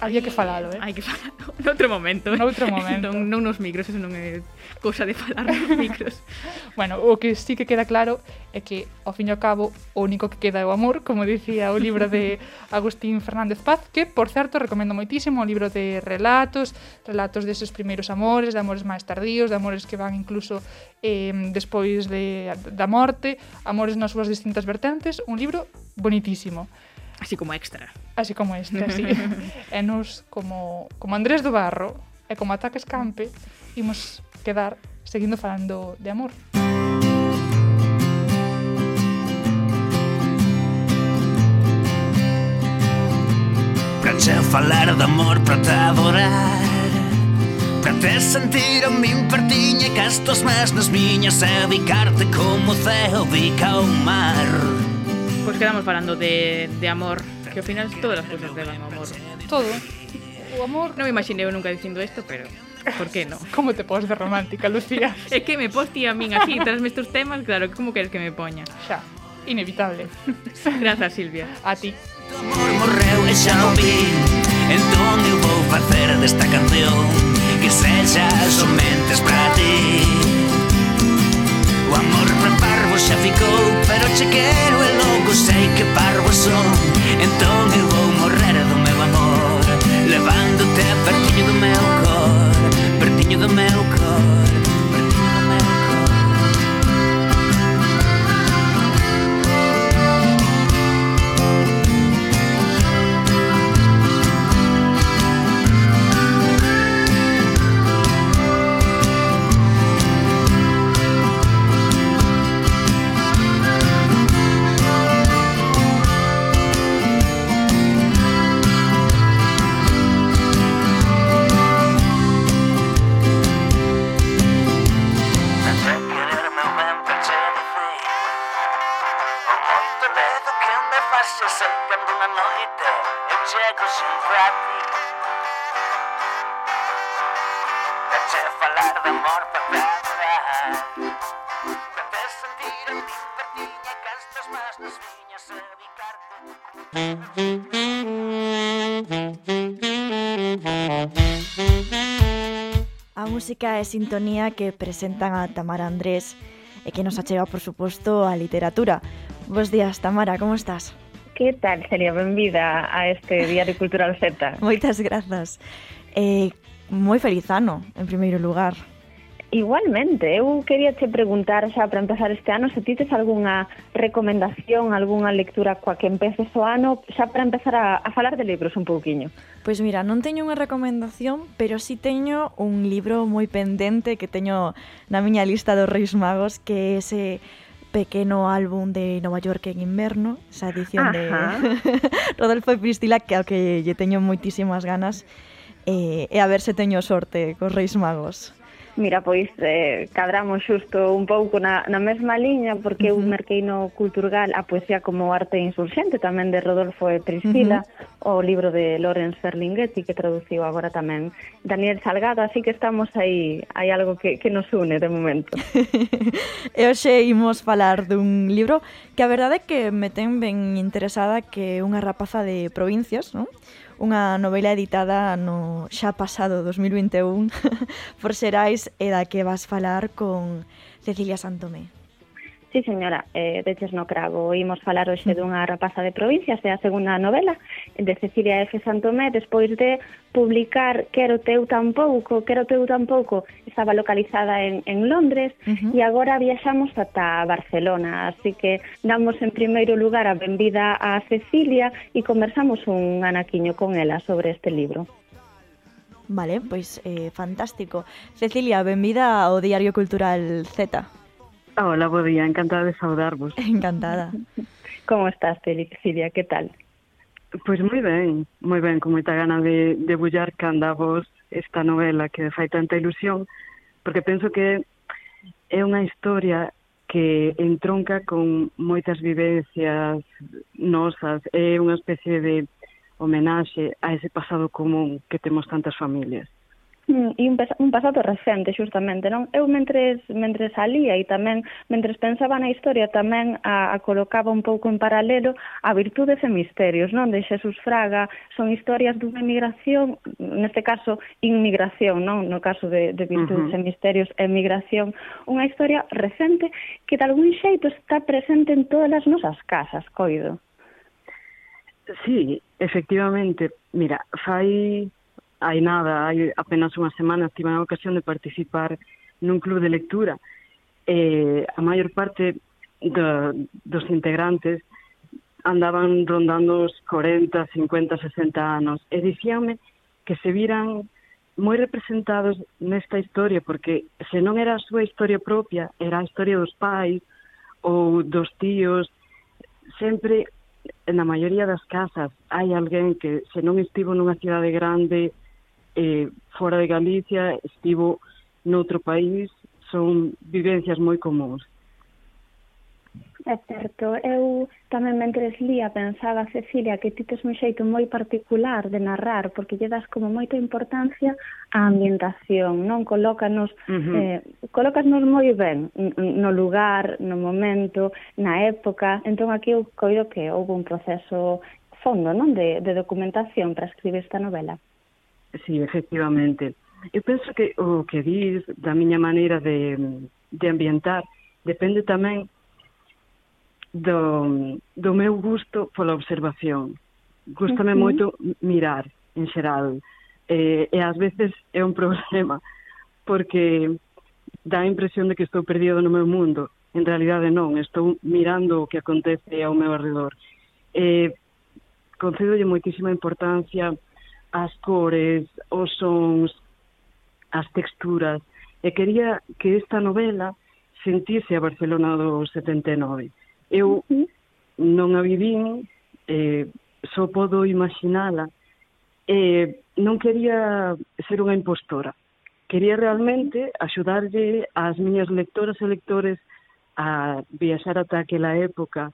Había que falalo, eh? Hai que falalo. Noutro momento. Eh? Noutro momento. Non, non nos micros, eso non é cousa de falar nos micros. bueno, o que sí que queda claro é que, ao fin e ao cabo, o único que queda é o amor, como dicía o libro de Agustín Fernández Paz, que, por certo, recomendo moitísimo, o libro de relatos, relatos deses primeiros amores, de amores máis tardíos, de amores que van incluso eh, despois de, da morte, amores nas súas distintas vertentes, un libro bonitísimo. Así como extra. Así como extra, sí. e nos, como, como Andrés do Barro e como Ataques Campe, imos quedar seguindo falando de amor. Pensei falar de amor para te adorar Pra te sentir a min pertiña Cas tuas más nas miñas E dedicarte como o ceo dica o mar Pois pues quedamos falando de, de amor Que ao final todas as cousas levan amor. Todo. O amor. Non me imaginei nunca dicindo isto, pero Por que non? Como te pos de romántica, Lucía? é que me pos ti a min así, tras estes temas Claro, como queres que me poña? Xa, inevitable. Grazas, Silvia. A ti. Amor morreu e xa o vi Entón eu vou facer desta canción Que sexa somente para ti. O amor xa ficou Pero che quero e logo sei que parvo son. Entón eu vou morrer do meu amor Levándote pertiño do meu cor Pertiño do meu cor. e sintonía que presentan a Tamara Andrés e que nos achega, por suposto, a literatura. Bos días, Tamara, como estás? Que tal, Celia? Benvida a este Diario Cultural Z. Moitas grazas. Eh, moi feliz ano, en primeiro lugar. Igualmente, eu quería che preguntar xa para empezar este ano se tites algunha recomendación, algunha lectura coa que empeces o ano, xa para empezar a, a falar de libros un pouquiño. Pois mira, non teño unha recomendación, pero sí teño un libro moi pendente que teño na miña lista dos Reis Magos, que é ese pequeno álbum de Nova York en inverno, esa edición Ajá. de Rodolfo e Pristila, que ao que lle teño moitísimas ganas, e, e a ver se teño sorte cos Reis Magos. Mira, pois eh, cadramos xusto un pouco na, na mesma liña porque uh -huh. eu merquei no Culturgal a poesía como arte insurxente tamén de Rodolfo e Priscila, uh -huh. o libro de Lorenz Ferlinghetti que traduciu agora tamén Daniel Salgado, así que estamos aí, hai algo que, que nos une de momento. e hoxe imos falar dun libro que a verdade é que me ten ben interesada que é unha rapaza de provincias, non? unha novela editada no xa pasado 2021 por Xerais e da que vas falar con Cecilia Santomé. Sí, señora, eh, de Chesnocravo. Imos falar hoxe dunha rapaza de provincias, é a segunda novela de Cecilia F. Santomé, despois de publicar Quero teu tampouco, Quero teu tampouco, estaba localizada en, en Londres, uh -huh. e agora viaxamos ata Barcelona, así que damos en primeiro lugar a benvida a Cecilia e conversamos un anaquiño con ela sobre este libro. Vale, pois eh, fantástico. Cecilia, benvida ao Diario Cultural Z. Hola, bo día, encantada de saudarvos. Encantada. Como estás, Cecilia, que tal? Pois moi ben, moi ben, con moita gana de, de bullar canda vos esta novela que fai tanta ilusión, porque penso que é unha historia que entronca con moitas vivencias nosas, é unha especie de homenaxe a ese pasado común que temos tantas familias. Mm, e un, un pasado recente, xustamente, non? Eu mentres, mentres salía e tamén, mentres pensaba na historia, tamén a, a colocaba un pouco en paralelo a virtudes e misterios, non? De Xesús Fraga, son historias dunha emigración, neste caso, inmigración, non? No caso de, de virtudes uh -huh. e misterios, emigración, unha historia recente que de algún xeito está presente en todas as nosas casas, coido. Sí, efectivamente. Mira, fai hai nada, hai apenas unha semana tive a ocasión de participar nun club de lectura. Eh, a maior parte do, dos integrantes andaban rondando os 40, 50, 60 anos e dicíanme que se viran moi representados nesta historia porque se non era a súa historia propia, era a historia dos pais ou dos tíos, sempre na maioría das casas hai alguén que se non estivo nunha cidade grande eh, fora de Galicia, estivo noutro país, son vivencias moi comuns. É certo, eu tamén mentres lía pensaba, Cecilia, que ti tes un xeito moi particular de narrar, porque lle das como moita importancia á ambientación, non? Colócanos, uh -huh. eh, colócanos moi ben no lugar, no momento, na época, entón aquí eu coido que houve un proceso fondo, non? De, de documentación para escribir esta novela. Sí, efectivamente. Eu penso que o que dis da miña maneira de, de ambientar depende tamén do, do meu gusto pola observación. Gústame uh -huh. moito mirar en xeral. Eh, e ás veces é un problema porque dá a impresión de que estou perdido no meu mundo. En realidade non, estou mirando o que acontece ao meu alrededor. Eh, concedolle moitísima importancia as cores, os sons, as texturas, e quería que esta novela sentise a Barcelona do 79. Eu non a vivín, eh, só podo imaginala, eh, non quería ser unha impostora. Quería realmente axudarlle ás miñas lectoras e lectores a viaxar ata aquela época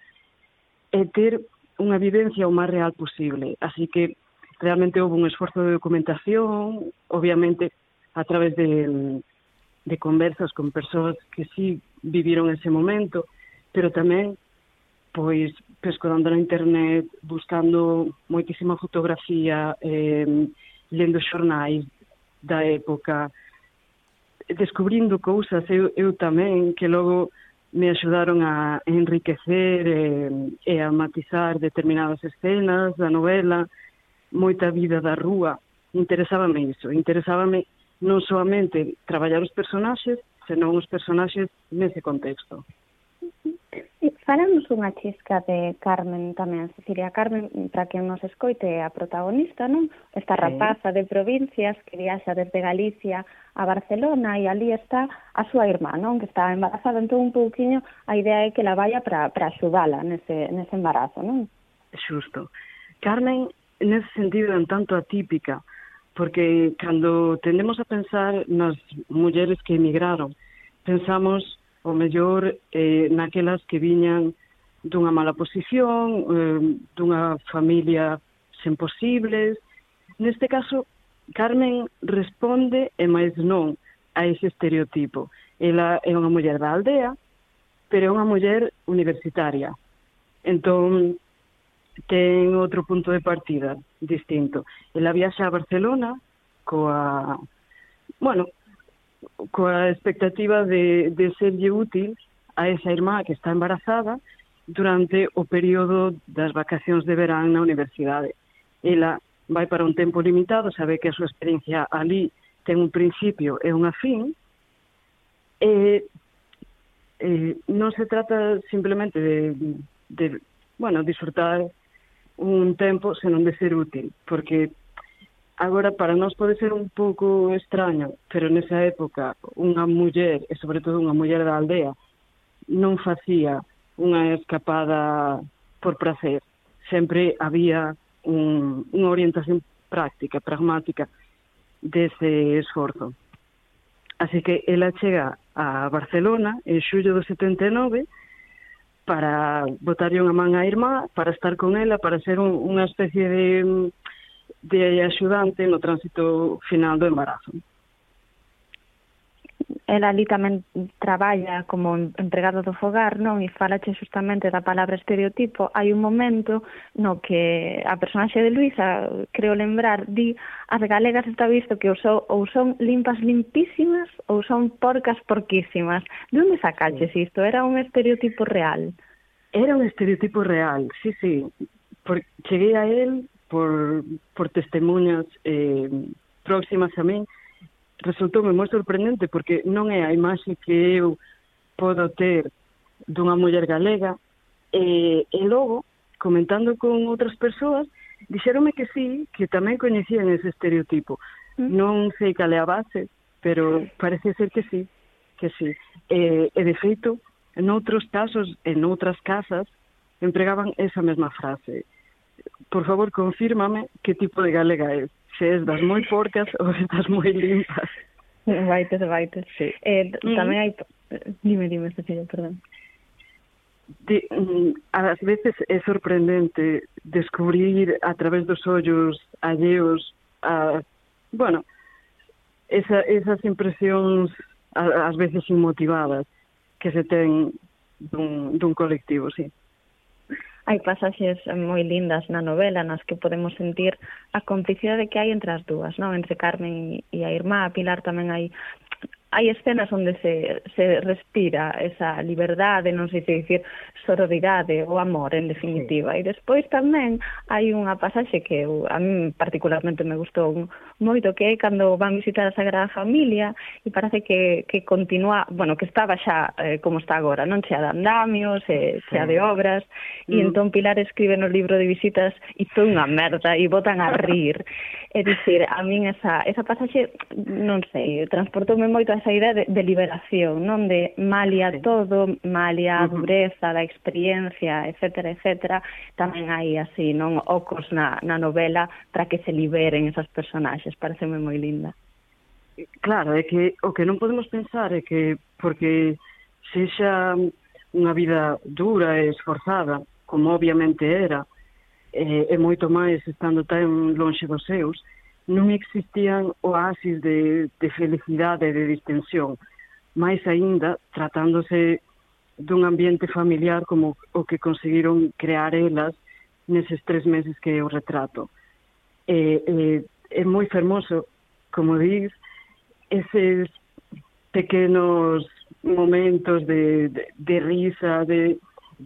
e ter unha vivencia o máis real posible. Así que realmente houve un esforzo de documentación, obviamente a través de, de conversas con persoas que sí viviron ese momento, pero tamén pois pescodando na internet, buscando moitísima fotografía, eh, lendo xornais da época, descubrindo cousas. Eu, eu tamén que logo me axudaron a enriquecer e, e a matizar determinadas escenas da novela, moita vida da rúa, interesábame iso, interesábame non soamente traballar os personaxes, senón os personaxes nese contexto. Falamos unha chisca de Carmen tamén, Cecilia Carmen, para que nos escoite a protagonista, non? Esta rapaza de provincias que viaxa desde Galicia a Barcelona e ali está a súa irmá, non? Que está embarazada, entón un pouquiño a idea é que la vaya para para axudala nese, nese embarazo, non? Xusto. Carmen nese sentido un tanto atípica, porque cando tendemos a pensar nas mulleres que emigraron, pensamos o mellor eh, naquelas que viñan dunha mala posición, eh, dunha familia sen posibles. Neste caso, Carmen responde e máis non a ese estereotipo. Ela é unha muller da aldea, pero é unha muller universitaria. Entón, ten outro punto de partida distinto. Ela viaxa a Barcelona coa, bueno, coa expectativa de, de serlle útil a esa irmá que está embarazada durante o período das vacacións de verán na universidade. Ela vai para un tempo limitado, sabe que a súa experiencia ali ten un principio e unha fin, e, e non se trata simplemente de, de bueno, disfrutar un tempo senón de ser útil, porque agora para nós pode ser un pouco extraño, pero nesa época unha muller, e sobre todo unha muller da aldea, non facía unha escapada por prazer. Sempre había un, unha orientación práctica, pragmática, dese esforzo. Así que ela chega a Barcelona en xullo do 79 para botarlle unha man á irmá, para estar con ela, para ser un, unha especie de, de axudante no tránsito final do embarazo ela ali tamén traballa como empregado do fogar, non? E falache justamente da palabra estereotipo. Hai un momento no que a personaxe de Luisa, creo lembrar, di as galegas está visto que ou son, ou son limpas limpísimas ou son porcas porquísimas. De onde sacaches isto? Era un estereotipo real? Era un estereotipo real, sí, sí. Por, cheguei a él por, por testemunhas eh, próximas a mí, resultoume moi sorprendente porque non é a imaxe que eu podo ter dunha muller galega e, e logo, comentando con outras persoas, dixeronme que sí, que tamén coñecían ese estereotipo. Mm. Non sei cal é a base, pero parece ser que sí, que sí. E, e de feito, en outros casos, en outras casas, empregaban esa mesma frase. Por favor, confírmame que tipo de galega é se estás moi porcas ou estás moi limpas. Baites, baites. Sí. Eh, mm. tamén hai... Dime, dime, Cecilia, perdón. De, ás mm, veces é sorprendente descubrir a través dos ollos alleos a, bueno, esa, esas impresións ás veces inmotivadas que se ten dun, dun colectivo, sí hai pasaxes moi lindas na novela nas que podemos sentir a complicidade que hai entre as dúas, non? Entre Carmen e a irmá, a Pilar tamén hai hai escenas onde se, se respira esa liberdade, non sei se dicir sororidade ou amor, en definitiva. Sí. E despois tamén hai unha pasaxe que eu, a mí particularmente me gustou moito, que é cando van visitar a Sagrada Familia e parece que, que continua, bueno, que estaba xa eh, como está agora, non? Chea de andamios, eh, chea de obras, mm. e entón Pilar escribe no libro de visitas e foi unha merda, e botan a rir. É dicir, a min esa, esa pasaxe, non sei, transportoume moito a esa idea de, de liberación, non de malia todo, malia a dureza da experiencia, etcétera, etcétera, tamén hai así, non, ocos na, na novela para que se liberen esas personaxes, pareceme moi linda. Claro, é que o que non podemos pensar é que porque sexa unha vida dura e esforzada, como obviamente era, eh, e moito máis estando tan lonxe dos seus, non existían oasis de, de felicidade e de distensión. máis aínda, tratándose dun ambiente familiar como o que conseguiron crear elas neses tres meses que eu retrato. E, e, é moi fermoso, como diz, eses pequenos momentos de, de, de risa, de,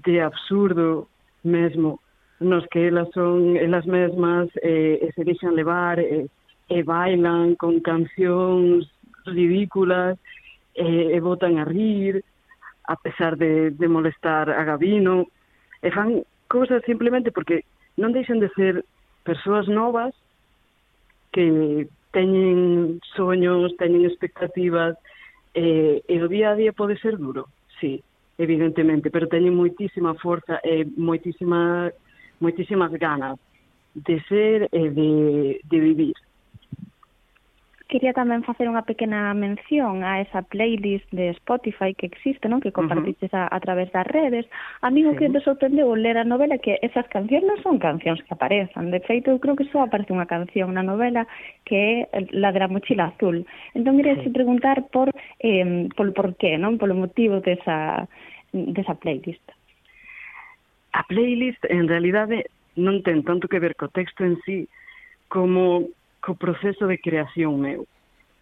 de absurdo mesmo, nos que elas son elas mesmas eh, e se deixan levar eh, e bailan con cancións ridículas eh, e botan a rir a pesar de, de molestar a Gabino. E fan cousas simplemente porque non deixan de ser persoas novas que teñen soños, teñen expectativas eh, e o día a día pode ser duro, sí, evidentemente, pero teñen moitísima forza e moitísima moitísimas ganas de ser e de, de vivir. Quería tamén facer unha pequena mención a esa playlist de Spotify que existe, non? Que compartiches uh -huh. a, a través das redes. A mí o que me sorprendeu ler a novela que esas cancións non son cancións que aparezan. De feito, eu creo que só aparece unha canción na novela que é la de la mochila azul. Entón, quería sí. preguntar por, eh, por, por qué, non? Polo motivo desa, desa playlist a playlist en realidade non ten tanto que ver co texto en sí como co proceso de creación meu.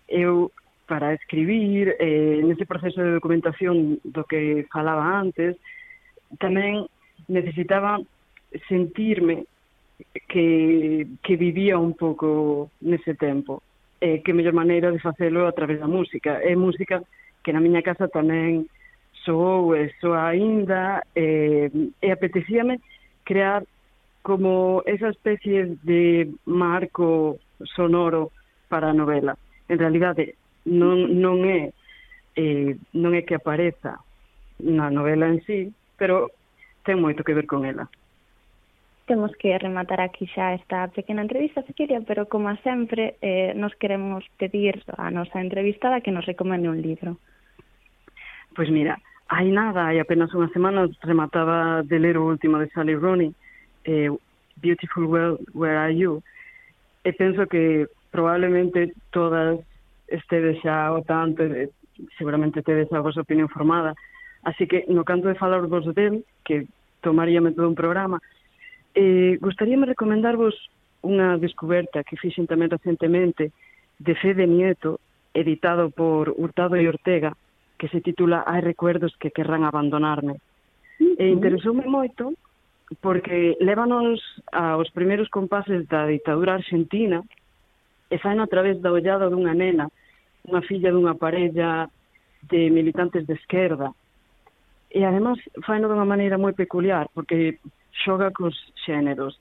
Eu para escribir, eh, nese proceso de documentación do que falaba antes, tamén necesitaba sentirme que, que vivía un pouco nese tempo. Eh, que mellor maneira de facelo a través da música. É música que na miña casa tamén soou e soa aínda eh, e apetecíame crear como esa especie de marco sonoro para a novela. En realidade, non, non é eh, non é que apareza na novela en sí, pero ten moito que ver con ela. Temos que rematar aquí xa esta pequena entrevista, Cecilia, pero como sempre, eh, nos queremos pedir a nosa entrevistada que nos recomende un libro. Pois mira, Hai nada, hai apenas unha semana remataba de ler o último de Sally Rooney, eh, Beautiful World, Where Are You? E penso que probablemente todas estedes xa o tanto, e seguramente tedes a vosa opinión formada. Así que, no canto de falar vos del, que tomaríame todo un programa, eh, gustaríame recomendarvos unha descoberta que fixen tamén recentemente de Fede Nieto, editado por Hurtado e Ortega, que se titula Hai recuerdos que querrán abandonarme. E interesoume moito porque lévanos aos primeiros compases da ditadura argentina e faino a través da ollada dunha nena, unha filla dunha parella de militantes de esquerda. E además faino dunha maneira moi peculiar porque xoga cos xéneros.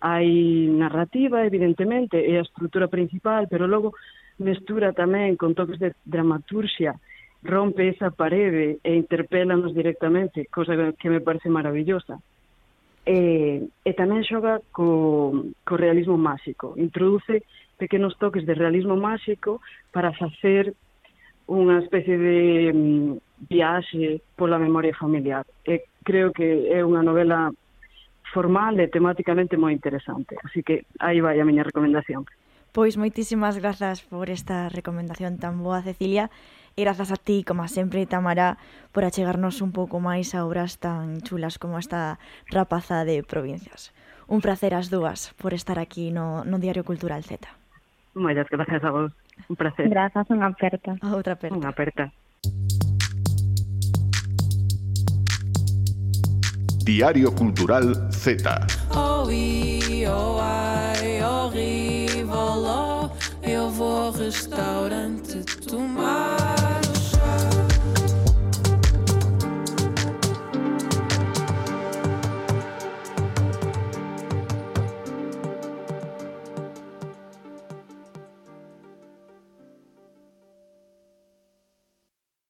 Hai narrativa, evidentemente, é a estrutura principal, pero logo mestura tamén con toques de dramaturxia rompe esa parede e interpélanos directamente, cosa que me parece maravillosa. E, e tamén xoga co, co realismo máxico, introduce pequenos toques de realismo máxico para facer unha especie de mm, viaxe pola memoria familiar. E creo que é unha novela formal e temáticamente moi interesante. Así que aí vai a miña recomendación. Pois moitísimas grazas por esta recomendación tan boa, Cecilia grazas a ti, como sempre, Tamara, por achegarnos un pouco máis a obras tan chulas como esta rapaza de provincias. Un placer as dúas por estar aquí no, no Diario Cultural Z. Moitas gracias a vos. Un placer. Grazas, unha aperta. Outra aperta. Unha aperta. Diario Cultural Z. Oh, i, oh, ai, oh, eu vou ao restaurante tomar.